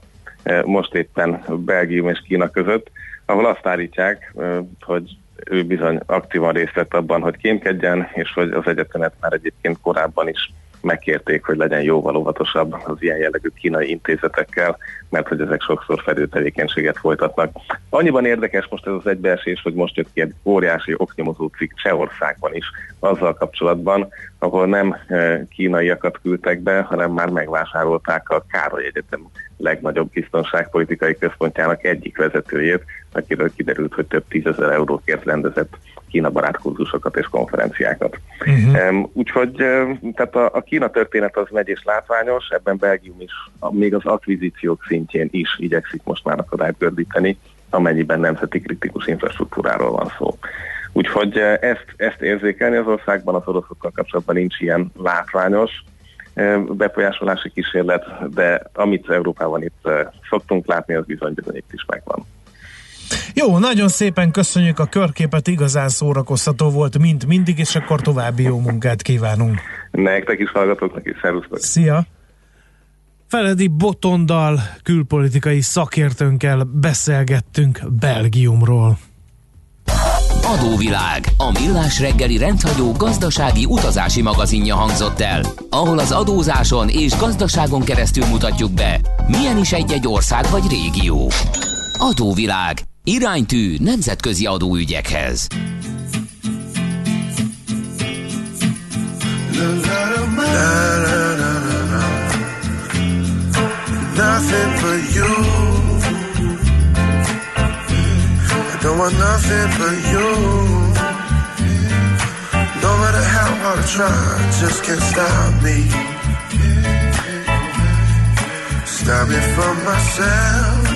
most éppen Belgium és Kína között, ahol azt állítják, hogy ő bizony aktívan részt vett abban, hogy kémkedjen, és hogy az egyetemet már egyébként korábban is megkérték, hogy legyen jóval óvatosabb az ilyen jellegű kínai intézetekkel, mert hogy ezek sokszor fedő tevékenységet folytatnak. Annyiban érdekes most ez az egybeesés, hogy most jött ki egy óriási oknyomozó cikk Csehországban is azzal kapcsolatban, ahol nem e, kínaiakat küldtek be, hanem már megvásárolták a Károly Egyetem legnagyobb biztonságpolitikai központjának egyik vezetőjét, akiről kiderült, hogy több tízezer eurókért rendezett Kína barát kurzusokat és konferenciákat. Uh-huh. Úgyhogy tehát a, a Kína történet az megy és látványos, ebben Belgium is, a, még az akvizíciók szintjén is igyekszik most már akadályt gördíteni, amennyiben nemzeti kritikus infrastruktúráról van szó. Úgyhogy ezt, ezt érzékelni az országban az oroszokkal kapcsolatban nincs ilyen látványos befolyásolási kísérlet, de amit Európában itt szoktunk látni, az bizony bizony itt is megvan. Jó, nagyon szépen köszönjük a körképet, igazán szórakoztató volt, mint mindig, és akkor további jó munkát kívánunk. Nektek is hallgatóknak is, szervusztok! Szia! Feledi Botondal külpolitikai szakértőnkkel beszélgettünk Belgiumról. Adóvilág, a millás reggeli rendhagyó gazdasági utazási magazinja hangzott el, ahol az adózáson és gazdaságon keresztül mutatjuk be, milyen is egy-egy ország vagy régió. Adóvilág, Iránytű nemzetközi adóügyekhez. Nothing but you. I don't want nothing but you. No matter how hard I try, just can't stop me. Stop me from myself.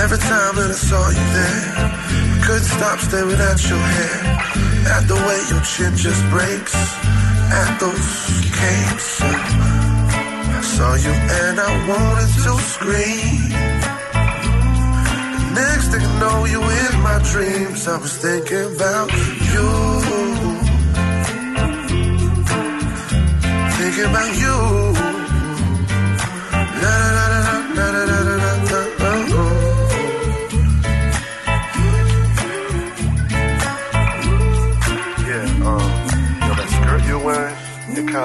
Every time that I saw you there, I couldn't stop staring at your hair. At the way your chin just breaks, at those capes. I saw you and I wanted to scream. Next thing I know, you in my dreams. I was thinking about you. Thinking about you. La la la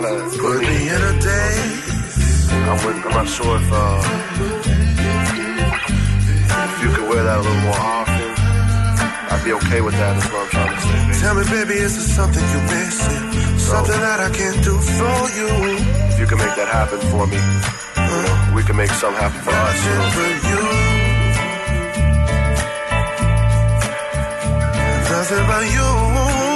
kind of put me in a daze. I'm, with, I'm not sure if uh, if you could wear that a little more often. I'd be okay with that. Is what I'm trying to say. Baby. Tell me, baby, is there something you're missing? Something that I can do for you? If you can make that happen for me, you know, we can make something happen for us. You know? For you. Nothing but you.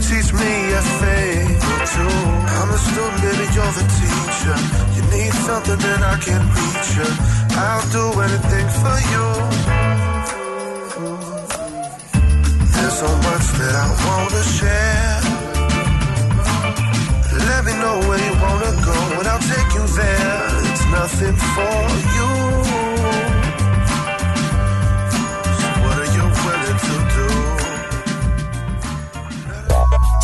Teach me a thing or two. I'm a student, baby, you're the teacher. You need something, then I can reach you. I'll do anything for you. There's so much that I wanna share. Let me know where you wanna go, and I'll take you there. It's nothing for you.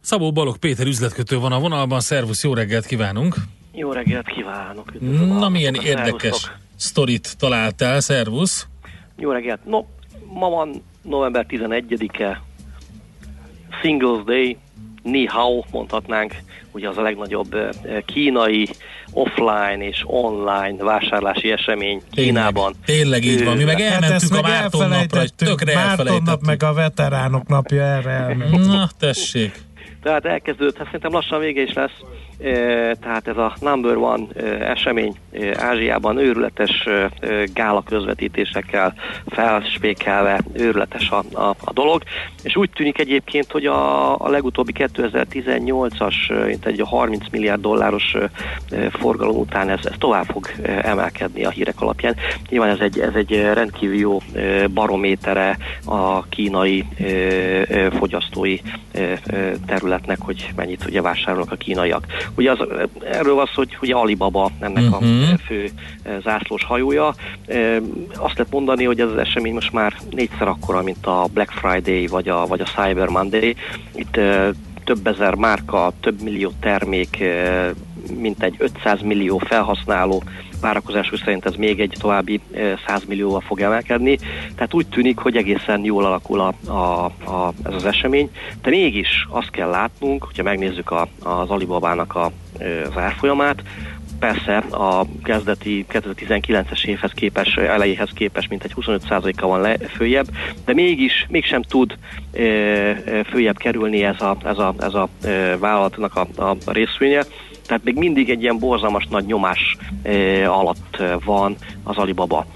Szabó Balog Péter üzletkötő van a vonalban, szervusz, jó reggelt kívánunk! Jó reggelt kívánok! Na, milyen érdekes sztorit találtál, szervusz! Jó reggelt! No, ma van november 11-e, Singles Day, Ni Hao mondhatnánk, ugye az a legnagyobb kínai offline és online vásárlási esemény Kínában. Tényleg így van, mi meg elmentünk hát a Márton napra, tökre Márton nap meg a veteránok napja erre elment. Na, tessék! Tehát elkezdődött, hát szerintem lassan vége is lesz tehát ez a number one esemény Ázsiában őrületes gála közvetítésekkel felspékelve őrületes a, a, a dolog, és úgy tűnik egyébként, hogy a, a legutóbbi 2018-as, mint egy 30 milliárd dolláros forgalom után ez, ez tovább fog emelkedni a hírek alapján. Nyilván ez egy, ez egy rendkívül jó barométere a kínai fogyasztói területnek, hogy mennyit ugye vásárolnak a kínaiak. Ugye az, erről van szó, hogy ugye Alibaba ennek uh-huh. a mhm. fő zászlós hajója. Azt lehet mondani, hogy ez az esemény most már négyszer akkora, mint a Black Friday vagy a, vagy a Cyber Monday. Itt több ezer márka, több millió termék, mint egy 500 millió felhasználó várakozások szerint ez még egy további 100 millióval fog emelkedni. Tehát úgy tűnik, hogy egészen jól alakul a, a, a, ez az esemény, de mégis azt kell látnunk, hogyha megnézzük a, az Alibabának a, az árfolyamát, persze a kezdeti 2019-es évhez képes, elejéhez képes mint egy 25%-a van le, följebb, de mégis, mégsem tud e, följebb kerülni ez a, ez a, ez a e, vállalatnak a, a részvénye. Tehát még mindig egy ilyen borzalmas nagy nyomás e, alatt van az Alibaba.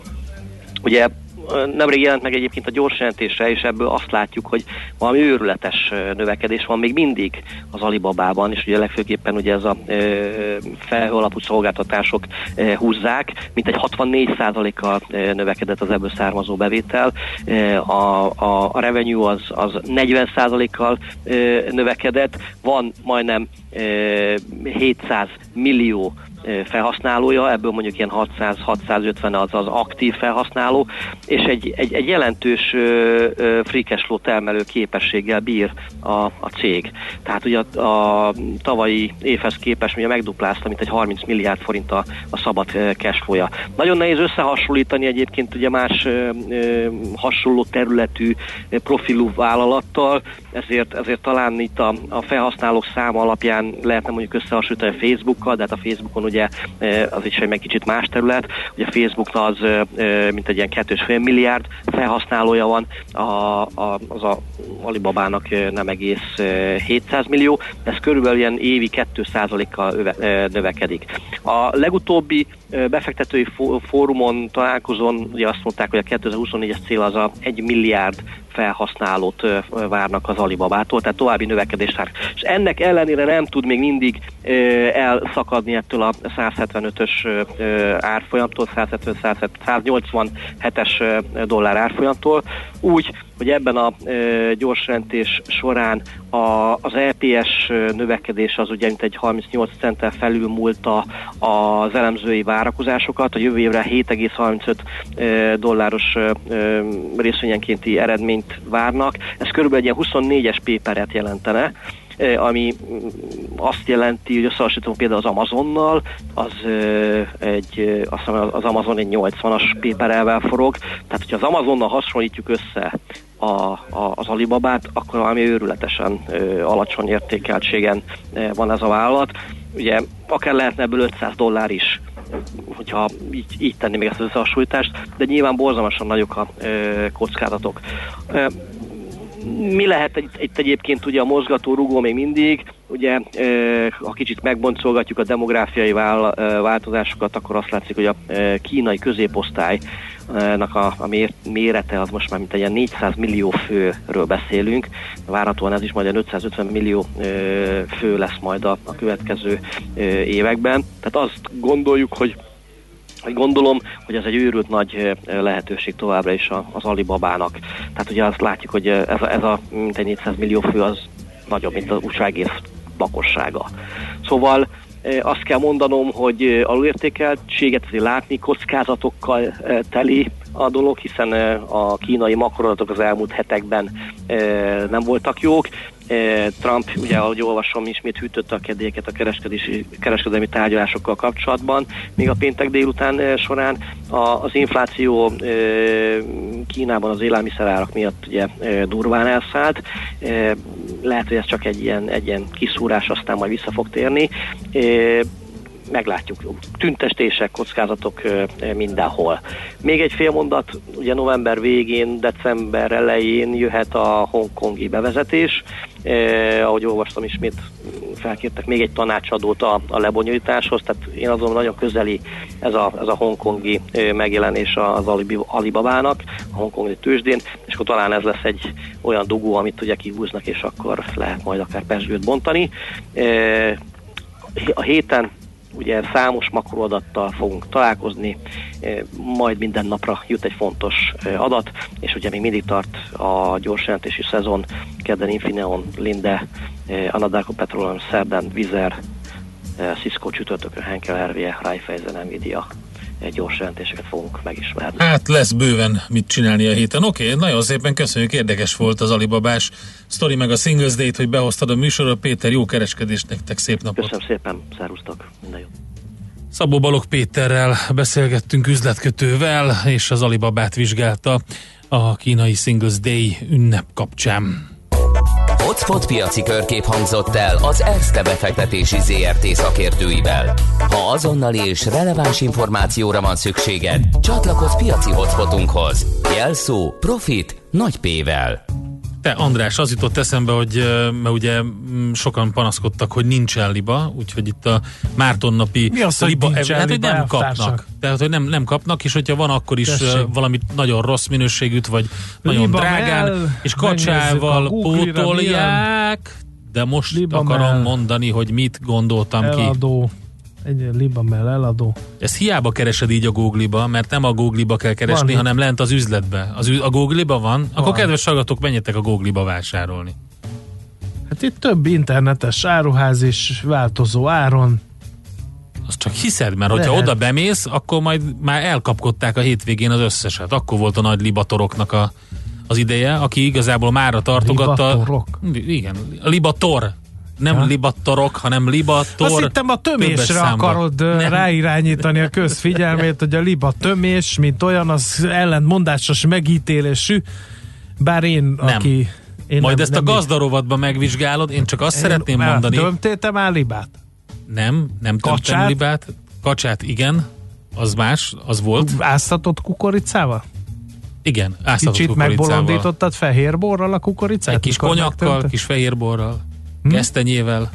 Ugye nemrég jelent meg egyébként a gyors jelentése, és ebből azt látjuk, hogy valami őrületes növekedés van még mindig az Alibabában, és ugye legfőképpen ugye ez a felhő alapú szolgáltatások húzzák, mint egy 64%-kal növekedett az ebből származó bevétel, a, a, a revenue az, az 40%-kal növekedett, van majdnem 700 millió felhasználója, ebből mondjuk ilyen 600-650 az az aktív felhasználó, és egy, egy, egy jelentős cash flow termelő képességgel bír a, a cég. Tehát ugye a, a tavalyi évhez képest ugye megduplázta, mint egy 30 milliárd forint a, a szabad cash flow-ja. Nagyon nehéz összehasonlítani egyébként ugye más ö, ö, hasonló területű profilú vállalattal, ezért, ezért talán itt a, a felhasználók száma alapján lehetne mondjuk összehasonlítani a Facebookkal, de hát a Facebookon ugye az is egy kicsit más terület. Ugye a Facebook az mint egy ilyen 2,5 milliárd felhasználója van, a, a, az a Alibabának nem egész 700 millió, ez körülbelül ilyen évi 2%-kal növekedik. A legutóbbi befektetői fórumon találkozón ugye azt mondták, hogy a 2024-es cél az a 1 milliárd felhasználót várnak az Alibabától, tehát további növekedést vár. És ennek ellenére nem tud még mindig elszakadni ettől a 175-ös árfolyamtól, 170-187-es dollár árfolyamtól, úgy, hogy ebben a e, gyorsrentés során a, az EPS növekedés az ugye mint egy 38 centtel felül múlta az elemzői várakozásokat, a jövő évre 7,35 e, dolláros e, részvényenkénti eredményt várnak. Ez körülbelül egy 24-es péperet jelentene, ami azt jelenti, hogy összehasonlítunk például az Amazonnal, az egy, azt hiszem, az Amazon egy 80-as péperelvel forog, tehát hogyha az Amazonnal hasonlítjuk össze a, a, az Alibabát, akkor valami őrületesen ö, alacsony értékeltségen ö, van ez a vállalat. Ugye akár lehetne ebből 500 dollár is hogyha így, így tenni még ezt az összehasonlítást, de nyilván borzalmasan nagyok a ö, kockázatok. Ö, mi lehet itt, itt egyébként ugye a mozgató rugó még mindig, ugye ha kicsit megboncolgatjuk a demográfiai változásokat, akkor azt látszik, hogy a kínai középosztály a, a mér, mérete az most már mint egy ilyen 400 millió főről beszélünk, várhatóan ez is majd egy 550 millió fő lesz majd a, a következő években. Tehát azt gondoljuk, hogy gondolom, hogy ez egy őrült nagy lehetőség továbbra is az Alibabának. Tehát ugye azt látjuk, hogy ez a, ez a mint 400 millió fő az nagyobb, mint az USA egész lakossága. Szóval azt kell mondanom, hogy alulértékeltséget látni, kockázatokkal teli a dolog, hiszen a kínai makroadatok az elmúlt hetekben nem voltak jók. Trump, ugye ahogy olvasom, ismét hűtötte a kedélyeket a kereskedési, kereskedelmi tárgyalásokkal kapcsolatban. Még a péntek délután során az infláció Kínában az élelmiszerárak miatt ugye durván elszállt. Lehet, hogy ez csak egy ilyen, egy ilyen kiszúrás, aztán majd vissza fog térni meglátjuk. Tüntestések, kockázatok mindenhol. Még egy fél mondat, ugye november végén, december elején jöhet a hongkongi bevezetés. Eh, ahogy olvastam ismét, felkértek még egy tanácsadót a, a lebonyolításhoz, tehát én azon nagyon közeli ez a, ez a hongkongi megjelenés az Alibabának, a hongkongi tőzsdén, és akkor talán ez lesz egy olyan dugó, amit ugye kihúznak, és akkor lehet majd akár pesgőt bontani. A héten ugye számos makroadattal fogunk találkozni, e, majd minden napra jut egy fontos e, adat, és ugye még mindig tart a gyorsjelentési szezon, kedden Infineon, Linde, e, Anadarko Petroleum, Szerdán, Vizer, Cisco csütörtökön, Henkel, RVE, Raiffeisen, Nvidia gyors jelentéseket fogunk megismerni. Hát lesz bőven mit csinálni a héten. Oké, okay, nagyon szépen köszönjük, érdekes volt az Alibabás sztori meg a Singles Day-t, hogy behoztad a műsorra. Péter, jó kereskedést nektek, szép napot! Köszönöm szépen, szervusztok, minden jó! Szabó Balog Péterrel beszélgettünk üzletkötővel, és az Alibabát vizsgálta a kínai Singles Day ünnep kapcsán. Hotspot piaci körkép hangzott el az ESZTE befektetési ZRT szakértőivel. Ha azonnali és releváns információra van szükséged, csatlakozz piaci hotspotunkhoz. Jelszó Profit nagy P-vel. Te András, az jutott eszembe, hogy mert ugye mm, sokan panaszkodtak, hogy nincsen liba, úgyhogy itt a Márton napi Mi az, liba, hogy hát, hogy nem kapnak. Tehát, hogy nem, nem kapnak, és hogyha van, akkor is Tessék. valamit nagyon rossz minőségűt, vagy nagyon Liba drágán, mell, és kacsával pótolják, de most Liba akarom mell. mondani, hogy mit gondoltam ki. Egy libamel eladó. Ezt hiába keresed így a Google-ba, mert nem a Google-ba kell keresni, Van. hanem lent az üzletbe. Az, a Google-ba van, akkor Van. kedves hallgatók, menjetek a Google-ba vásárolni. Hát itt több internetes áruház is változó áron. Azt csak hiszed, mert hogyha Lehet. oda bemész, akkor majd már elkapkodták a hétvégén az összeset. Akkor volt a nagy libatoroknak a, az ideje, aki igazából mára tartogatta. Libatorok? Igen, a libator. Nem Ja. libatorok, hanem libator. Azt hittem a tömésre akarod nem. Ráirányítani a közfigyelmét, hogy a liba tömés, mint olyan, az ellentmondásos megítélésű. Bár én, Nem. aki... Én Majd nem, ezt nem a gazdarovatban megvizsgálod, én csak azt szeretném Már mondani. Tömtél már libát? Nem, nem tömtem Kacsát? libát. Kacsát igen, az más, az volt. Áztatott kukoricával? Igen, áztatott Kicsit kukoricával. megbolondítottad fehér borral a kukoricát? Egy kis konyakkal, megtömted? kis fehérborral, Hm? gesztenyével.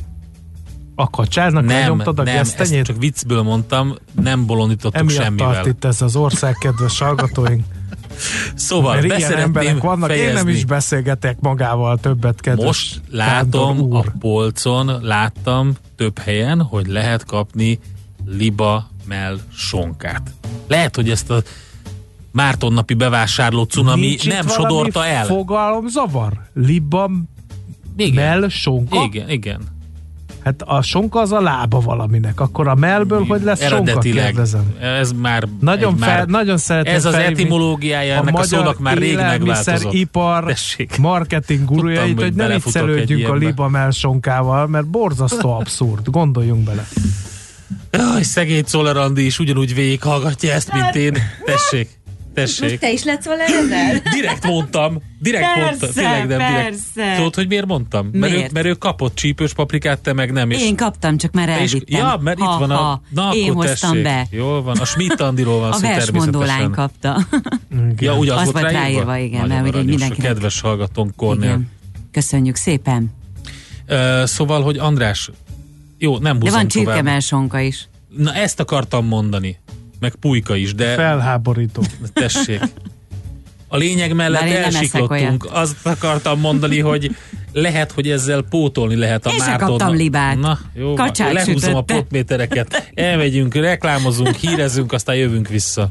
A kacsáznak Nem, lenyomtad a nem, gesztenyét? csak viccből mondtam, nem bolondítottuk Emiatt semmivel. tart itt ez az ország, kedves hallgatóink. Szóval Mert ilyen emberek vannak, fejezni. én nem is beszélgetek magával többet, kedves Most látom úr. a polcon, láttam több helyen, hogy lehet kapni liba mell sonkát. Lehet, hogy ezt a Márton napi bevásárló cunami Nincs nem sodorta el. fogalom zavar? Igen. mell, sonka? Igen, igen. Hát a sonka az a lába valaminek. Akkor a mellből hogy lesz sonka? Kérdezem. Ez már... Nagyon, fel, már, nagyon szeretném Ez az felhívni etimológiája ennek a, szónak már rég megváltozott. ipar Tessék. marketing Tudtam, gurujait, hogy hogy ne viccelődjünk a ilyenbe. libamel sonkával, mert borzasztó abszurd. Gondoljunk bele. Jaj, szegény Czoller is ugyanúgy végighallgatja ezt, mint én. Tessék, Most tessék. te is letsz volna ezzel? Direkt mondtam. Direkt Persze, mondtam. Tényleg nem, direkt. persze. Tudod, hogy miért mondtam? Mert ő, Miért? mert ő kapott csípős paprikát, te meg nem. És Én kaptam, csak már elvittem. ja, mert ha, itt van a... Na, én akkor hoztam tessék. be. Jól van, a Schmidt Andiról van A szó versmondó lány természetesen. kapta. Ja, úgy az, Az volt ráírva? ráírva, igen, Nagyon mert aranyos, mindenkinek- A kedves hallgatónk Kornél. Köszönjük szépen. Uh, szóval, hogy András, jó, nem De van tovább. csirkemelsonka is. Na ezt akartam mondani. Meg pulyka is, de Felháborító. tessék. A lényeg mellett eszek elsiklottunk. Azt akartam mondani, hogy lehet, hogy ezzel pótolni lehet a Én se Márton. kaptam libát. Na, jó, Kacsák lehúzom a sütötte. potmétereket. Elmegyünk, reklámozunk, hírezünk, aztán jövünk vissza.